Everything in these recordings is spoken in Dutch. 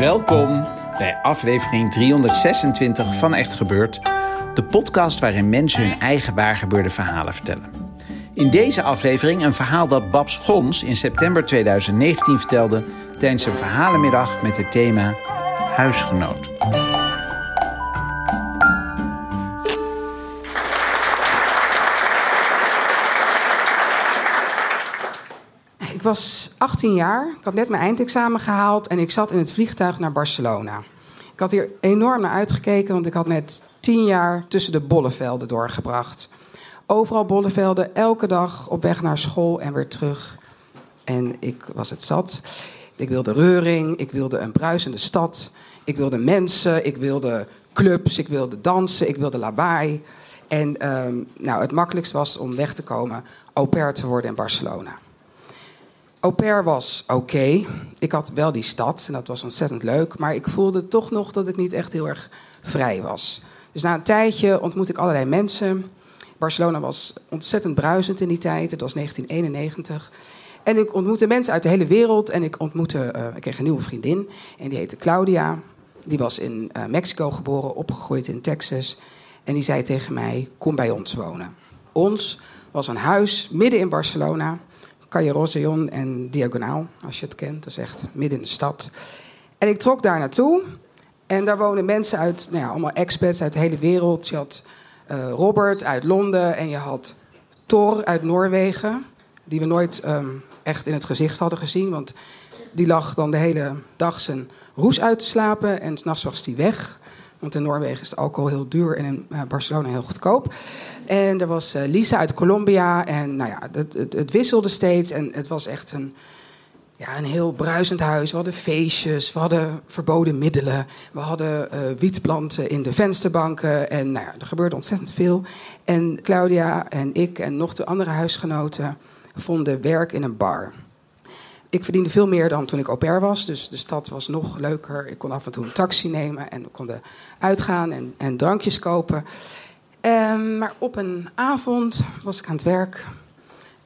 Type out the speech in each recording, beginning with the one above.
Welkom bij aflevering 326 van Echt Gebeurd, de podcast waarin mensen hun eigen waargebeurde verhalen vertellen. In deze aflevering een verhaal dat Babs Gons in september 2019 vertelde tijdens een verhalenmiddag met het thema Huisgenoot. Ik was 18 jaar, ik had net mijn eindexamen gehaald en ik zat in het vliegtuig naar Barcelona. Ik had hier enorm naar uitgekeken, want ik had net 10 jaar tussen de bollevelden doorgebracht. Overal bollevelden, elke dag op weg naar school en weer terug. En ik was het zat. Ik wilde reuring, ik wilde een bruisende stad, ik wilde mensen, ik wilde clubs, ik wilde dansen, ik wilde lawaai. En ehm, nou, het makkelijkst was om weg te komen au pair te worden in Barcelona. Au pair was oké. Ik had wel die stad en dat was ontzettend leuk. Maar ik voelde toch nog dat ik niet echt heel erg vrij was. Dus na een tijdje ontmoette ik allerlei mensen. Barcelona was ontzettend bruisend in die tijd. Het was 1991. En ik ontmoette mensen uit de hele wereld. En ik ontmoette, uh, ik kreeg een nieuwe vriendin. En die heette Claudia. Die was in uh, Mexico geboren, opgegroeid in Texas. En die zei tegen mij: Kom bij ons wonen. Ons was een huis midden in Barcelona. Rosellón en Diagonaal, als je het kent. Dat is echt midden in de stad. En ik trok daar naartoe. En daar wonen mensen uit, nou ja, allemaal expats uit de hele wereld. Je had uh, Robert uit Londen en je had Thor uit Noorwegen. Die we nooit um, echt in het gezicht hadden gezien. Want die lag dan de hele dag zijn roes uit te slapen. En s'nachts was die weg. Want in Noorwegen is het alcohol heel duur en in uh, Barcelona heel goedkoop. En er was uh, Lisa uit Colombia. En nou ja, het, het, het, wisselde steeds. En het was echt een, ja, een heel bruisend huis. We hadden feestjes, we hadden verboden middelen. We hadden uh, wietplanten in de vensterbanken. En nou ja, er gebeurde ontzettend veel. En Claudia en ik en nog de andere huisgenoten vonden werk in een bar ik verdiende veel meer dan toen ik au pair was. Dus de stad was nog leuker. Ik kon af en toe een taxi nemen en we konden uitgaan en, en drankjes kopen. Um, maar op een avond was ik aan het werk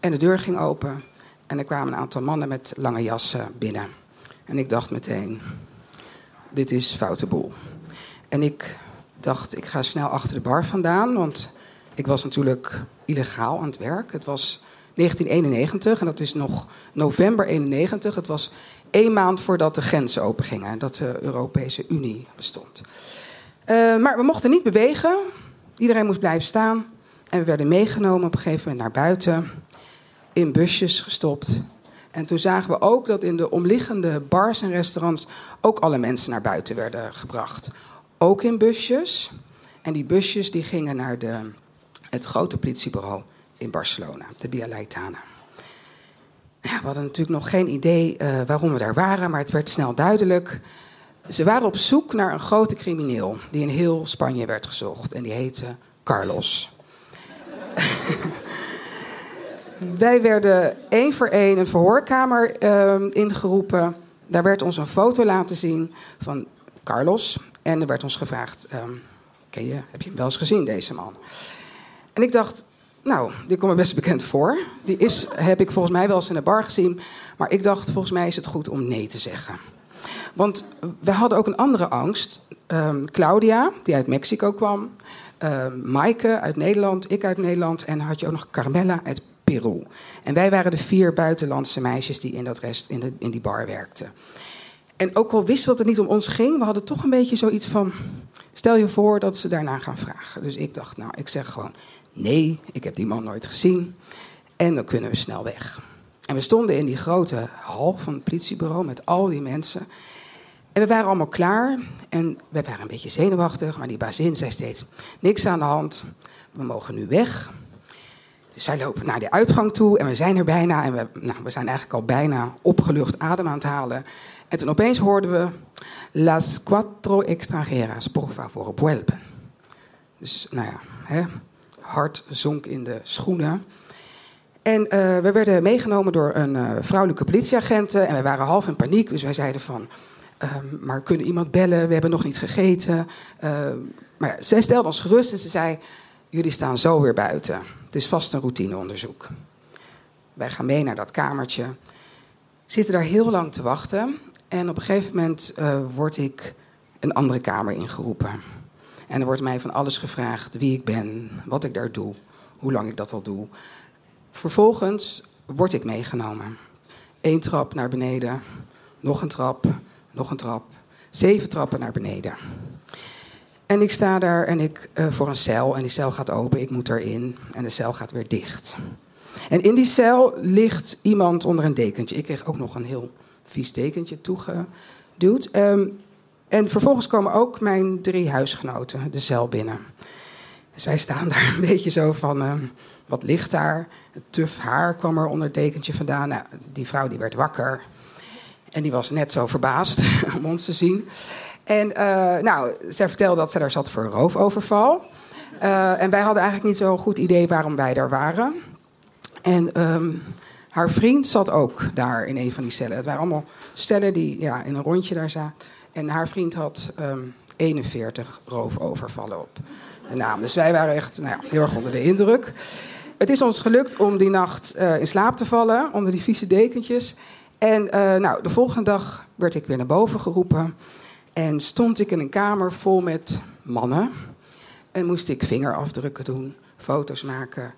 en de deur ging open. En er kwamen een aantal mannen met lange jassen binnen. En ik dacht meteen, dit is foute boel. En ik dacht, ik ga snel achter de bar vandaan. Want ik was natuurlijk illegaal aan het werk. Het was 1991 en dat is nog november 91. Het was één maand voordat de grenzen opengingen en dat de Europese Unie bestond. Uh, maar we mochten niet bewegen. Iedereen moest blijven staan. En we werden meegenomen op een gegeven moment naar buiten. In busjes gestopt. En toen zagen we ook dat in de omliggende bars en restaurants ook alle mensen naar buiten werden gebracht. Ook in busjes. En die busjes die gingen naar de, het grote politiebureau in Barcelona, de Via Laietana. Ja, we hadden natuurlijk nog geen idee uh, waarom we daar waren, maar het werd snel duidelijk. Ze waren op zoek naar een grote crimineel die in heel Spanje werd gezocht. En die heette Carlos. Wij werden één voor één een verhoorkamer uh, ingeroepen. Daar werd ons een foto laten zien van Carlos. En er werd ons gevraagd: um, ken je, heb je hem wel eens gezien, deze man? En ik dacht, nou, die komt me best bekend voor. Die is, heb ik volgens mij wel eens in de bar gezien. Maar ik dacht, volgens mij is het goed om nee te zeggen. Want we hadden ook een andere angst. Um, Claudia, die uit Mexico kwam. Uh, Maaike uit Nederland, ik uit Nederland. En had je ook nog Carmela uit Peru. En wij waren de vier buitenlandse meisjes die in, dat rest, in, de, in die bar werkten. En ook al wisten we dat het niet om ons ging, we hadden toch een beetje zoiets van... stel je voor dat ze daarna gaan vragen. Dus ik dacht, nou, ik zeg gewoon Nee, ik heb die man nooit gezien. En dan kunnen we snel weg. En we stonden in die grote hal van het politiebureau met al die mensen. En we waren allemaal klaar. En we waren een beetje zenuwachtig. Maar die bazin zei steeds: niks aan de hand. We mogen nu weg. Dus wij lopen naar de uitgang toe en we zijn er bijna. En we, nou, we zijn eigenlijk al bijna opgelucht adem aan het halen. En toen opeens hoorden we... Las cuatro extranjeras, por favor, vuelven. Dus, nou ja, hè, hart zonk in de schoenen. En uh, we werden meegenomen door een uh, vrouwelijke politieagent. En wij waren half in paniek. Dus wij zeiden van... Uh, maar kunnen iemand bellen? We hebben nog niet gegeten. maar ja, zij stelde ons gerust en ze zei... Jullie staan zo weer buiten. Het is vast een routineonderzoek. Wij gaan mee naar dat kamertje. Zitten daar heel lang te wachten. En op een gegeven moment uh, word ik een andere kamer ingeroepen. En er wordt mij van alles gevraagd: wie ik ben, wat ik daar doe, hoe lang ik dat al doe. Vervolgens word ik meegenomen. Eén trap naar beneden, nog een trap, nog een trap, zeven trappen naar beneden. En ik sta daar en ik, uh, voor een cel en die cel gaat open, ik moet erin en de cel gaat weer dicht. En in die cel ligt iemand onder een dekentje. Ik kreeg ook nog een heel vies dekentje toegeduwd. Um, en vervolgens komen ook mijn drie huisgenoten de cel binnen. Dus wij staan daar een beetje zo van, uh, wat ligt daar? Het tuf haar kwam er onder het dekentje vandaan. Nou, die vrouw die werd wakker. En die was net zo verbaasd om ons te zien. En uh, nou, zij vertelde dat ze daar zat voor een roofoverval. Uh, en wij hadden eigenlijk niet zo'n goed idee waarom wij daar waren. En um, haar vriend zat ook daar in een van die cellen. Het waren allemaal stellen die ja, in een rondje daar zaten. En haar vriend had um, 41 roofovervallen op de naam. Dus wij waren echt nou ja, heel erg onder de indruk. Het is ons gelukt om die nacht uh, in slaap te vallen onder die vieze dekentjes. En uh, nou, de volgende dag werd ik weer naar boven geroepen. En stond ik in een kamer vol met mannen. En moest ik vingerafdrukken doen, foto's maken.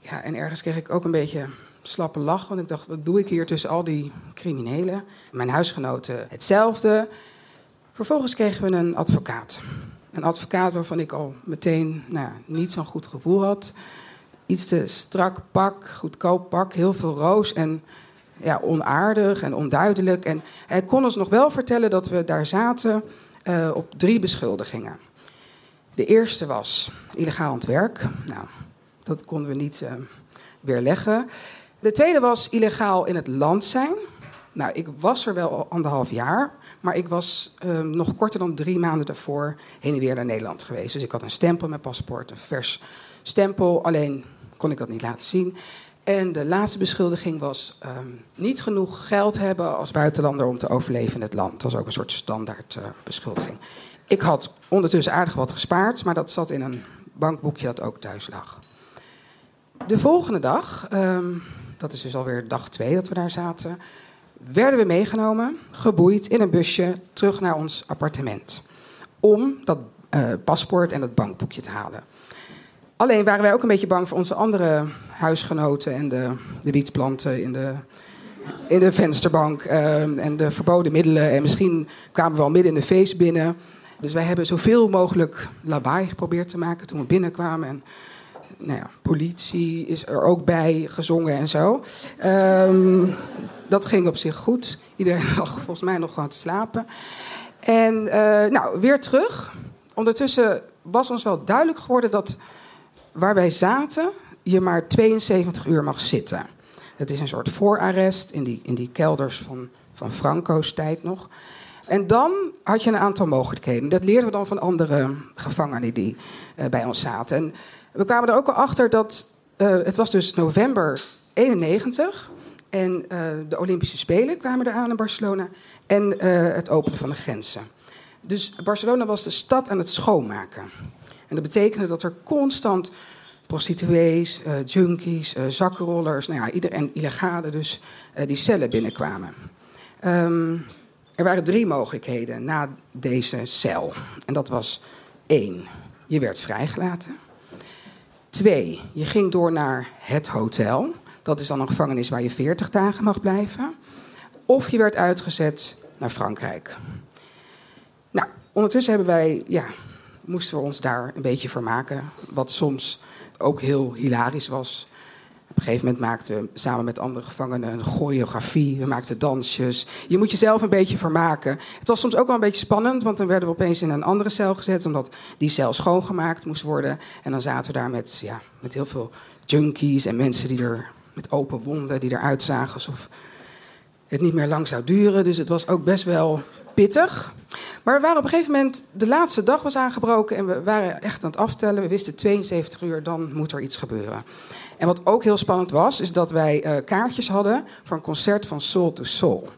Ja, en ergens kreeg ik ook een beetje slappe lach. Want ik dacht, wat doe ik hier tussen al die criminelen? Mijn huisgenoten hetzelfde. Vervolgens kregen we een advocaat. Een advocaat waarvan ik al meteen nou, niet zo'n goed gevoel had. Iets te strak pak, goedkoop pak, heel veel roos en ja, onaardig en onduidelijk. En hij kon ons nog wel vertellen dat we daar zaten uh, op drie beschuldigingen. De eerste was illegaal aan het werk. Nou, dat konden we niet uh, weerleggen. De tweede was illegaal in het land zijn. Nou, ik was er wel anderhalf jaar, maar ik was uh, nog korter dan drie maanden daarvoor heen en weer naar Nederland geweest. Dus ik had een stempel met paspoort, een vers stempel. Alleen kon ik dat niet laten zien. En de laatste beschuldiging was um, niet genoeg geld hebben als buitenlander om te overleven in het land. Dat was ook een soort standaard uh, beschuldiging. Ik had ondertussen aardig wat gespaard, maar dat zat in een bankboekje dat ook thuis lag. De volgende dag, um, dat is dus alweer dag twee dat we daar zaten, werden we meegenomen, geboeid in een busje terug naar ons appartement. Om dat uh, paspoort en dat bankboekje te halen. Alleen waren wij ook een beetje bang voor onze andere huisgenoten en de, de wietplanten in de, in de vensterbank uh, en de verboden middelen. En misschien kwamen we al midden in de feest binnen. Dus wij hebben zoveel mogelijk lawaai geprobeerd te maken toen we binnenkwamen. En nou politie is er ook bij, gezongen en zo. Um, dat ging op zich goed. Iedereen lag volgens mij nog gewoon te slapen. En uh, nou, weer terug. Ondertussen was ons wel duidelijk geworden dat waar wij zaten, je maar 72 uur mag zitten. Dat is een soort voorarrest in die, in die kelders van, van Franco's tijd nog. En dan had je een aantal mogelijkheden. Dat leerden we dan van andere gevangenen die uh, bij ons zaten. En we kwamen er ook al achter dat uh, het was dus november 91 en uh, de Olympische Spelen kwamen eraan in Barcelona en het openen van de grenzen. Dus Barcelona was de stad aan het schoonmaken. En dat betekende dat er constant prostituees, junkies, zakkenrollers, nou ja, ieder, en illegale dus, die cellen binnenkwamen. Um, er waren drie mogelijkheden na deze cel. En dat was één, je werd vrijgelaten. Twee, je ging door naar het hotel. Dat is dan een gevangenis waar je 40 dagen mag blijven. Of je werd uitgezet naar Frankrijk. Nou, ondertussen hebben wij, ja, moesten we ons daar een beetje vermaken. Wat soms ook heel hilarisch was. Op een gegeven moment maakten we samen met andere gevangenen een choreografie. We maakten dansjes. Je moet jezelf een beetje vermaken. Het was soms ook wel een beetje spannend, want dan werden we opeens in een andere cel gezet, omdat die cel schoongemaakt moest worden. En dan zaten we daar met, ja, met heel veel junkies en mensen die er met open wonden, die eruit zagen alsof het niet meer lang zou duren. Dus het was ook best wel pittig. Maar we waren op een gegeven moment, de laatste dag was aangebroken en we waren echt aan het aftellen. We wisten 72 uur, dan moet er iets gebeuren. En wat ook heel spannend was, is dat wij uh, kaartjes hadden voor een concert van Soul to Soul.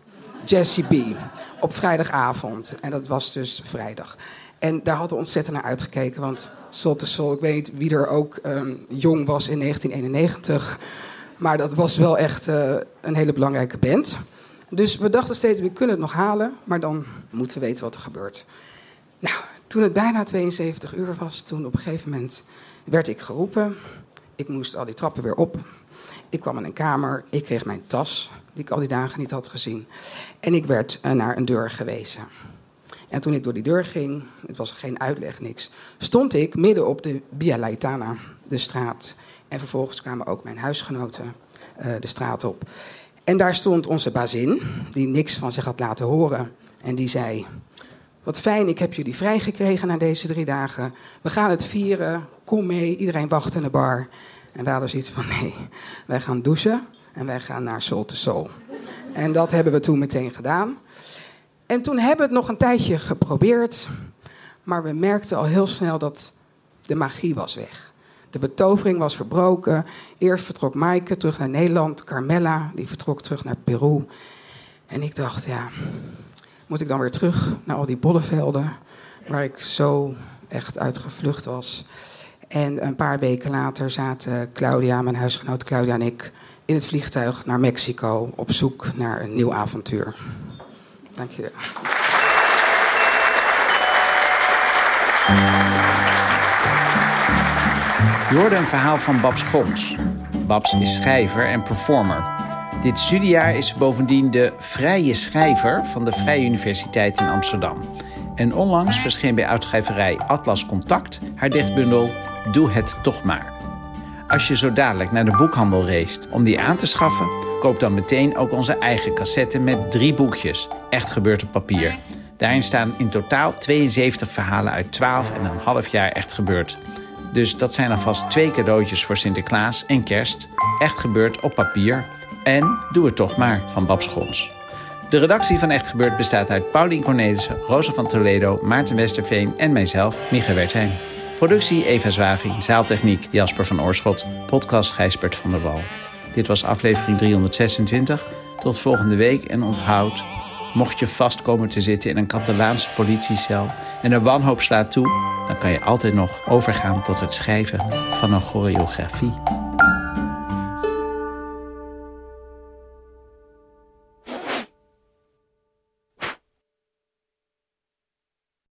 Jessie B. Op vrijdagavond. En dat was dus vrijdag. En daar hadden we ontzettend naar uitgekeken. Want Soul to Soul, ik weet wie er ook um, jong was in 1991. Maar dat was wel echt uh, een hele belangrijke band. Dus we dachten steeds, we kunnen het nog halen. Maar dan moeten we weten wat er gebeurt. Nou, toen het bijna 72 uur was, toen op een gegeven moment werd ik geroepen. Ik moest al die trappen weer op. Ik kwam in een kamer, ik kreeg mijn tas, die ik al die dagen niet had gezien. En ik werd uh, naar een deur gewezen. En toen ik door die deur ging, het was geen uitleg, niks, stond ik midden op de Via Laetana, de straat. En vervolgens kwamen ook mijn huisgenoten uh, de straat op. En daar stond onze bazin, die niks van zich had laten horen. En die zei: Wat fijn, ik heb jullie vrijgekregen na deze drie dagen. We gaan het vieren. Kom mee. Iedereen wacht in de bar. En wij hadden zoiets van: nee, wij gaan douchen en wij gaan naar Soul to Soul. En dat hebben we toen meteen gedaan. En toen hebben we het nog een tijdje geprobeerd. Maar we merkten al heel snel dat de magie was weg. De betovering was verbroken. Eerst vertrok Maaike terug naar Nederland. Carmella, die vertrok terug naar Peru. En ik dacht, ja, moet ik dan weer terug naar al die bollevelden... waar ik zo echt uitgevlucht was. En een paar weken later zaten Claudia, mijn huisgenoot Claudia en ik... in het vliegtuig naar Mexico op zoek naar een nieuw avontuur. Dank je. Je hoorde een verhaal van Babs Grons. Babs is schrijver en performer. Dit studiejaar is ze bovendien de vrije schrijver van de Vrije Universiteit in Amsterdam. En onlangs verscheen bij uitgeverij Atlas Contact haar dichtbundel Doe het toch maar. Als je zo dadelijk naar de boekhandel race om die aan te schaffen, koop dan meteen ook onze eigen cassette met drie boekjes. Echt gebeurd op papier. Daarin staan in totaal 72 verhalen uit 12 en een half jaar echt gebeurd. Dus dat zijn alvast twee cadeautjes voor Sinterklaas en kerst. Echt gebeurd op papier. En doe het toch maar van Babs Schons. De redactie van Echt Gebeurd bestaat uit Paulien Cornelissen, Rosa van Toledo, Maarten Westerveen en mijzelf, Micha Wertheim. Productie Eva Zwaving, zaaltechniek Jasper van Oorschot, podcast Gijsbert van der Wal. Dit was aflevering 326. Tot volgende week en onthoud, mocht je vast komen te zitten in een Catalaanse politiecel en de wanhoop slaat toe, dan kan je altijd nog overgaan tot het schrijven van een choreografie.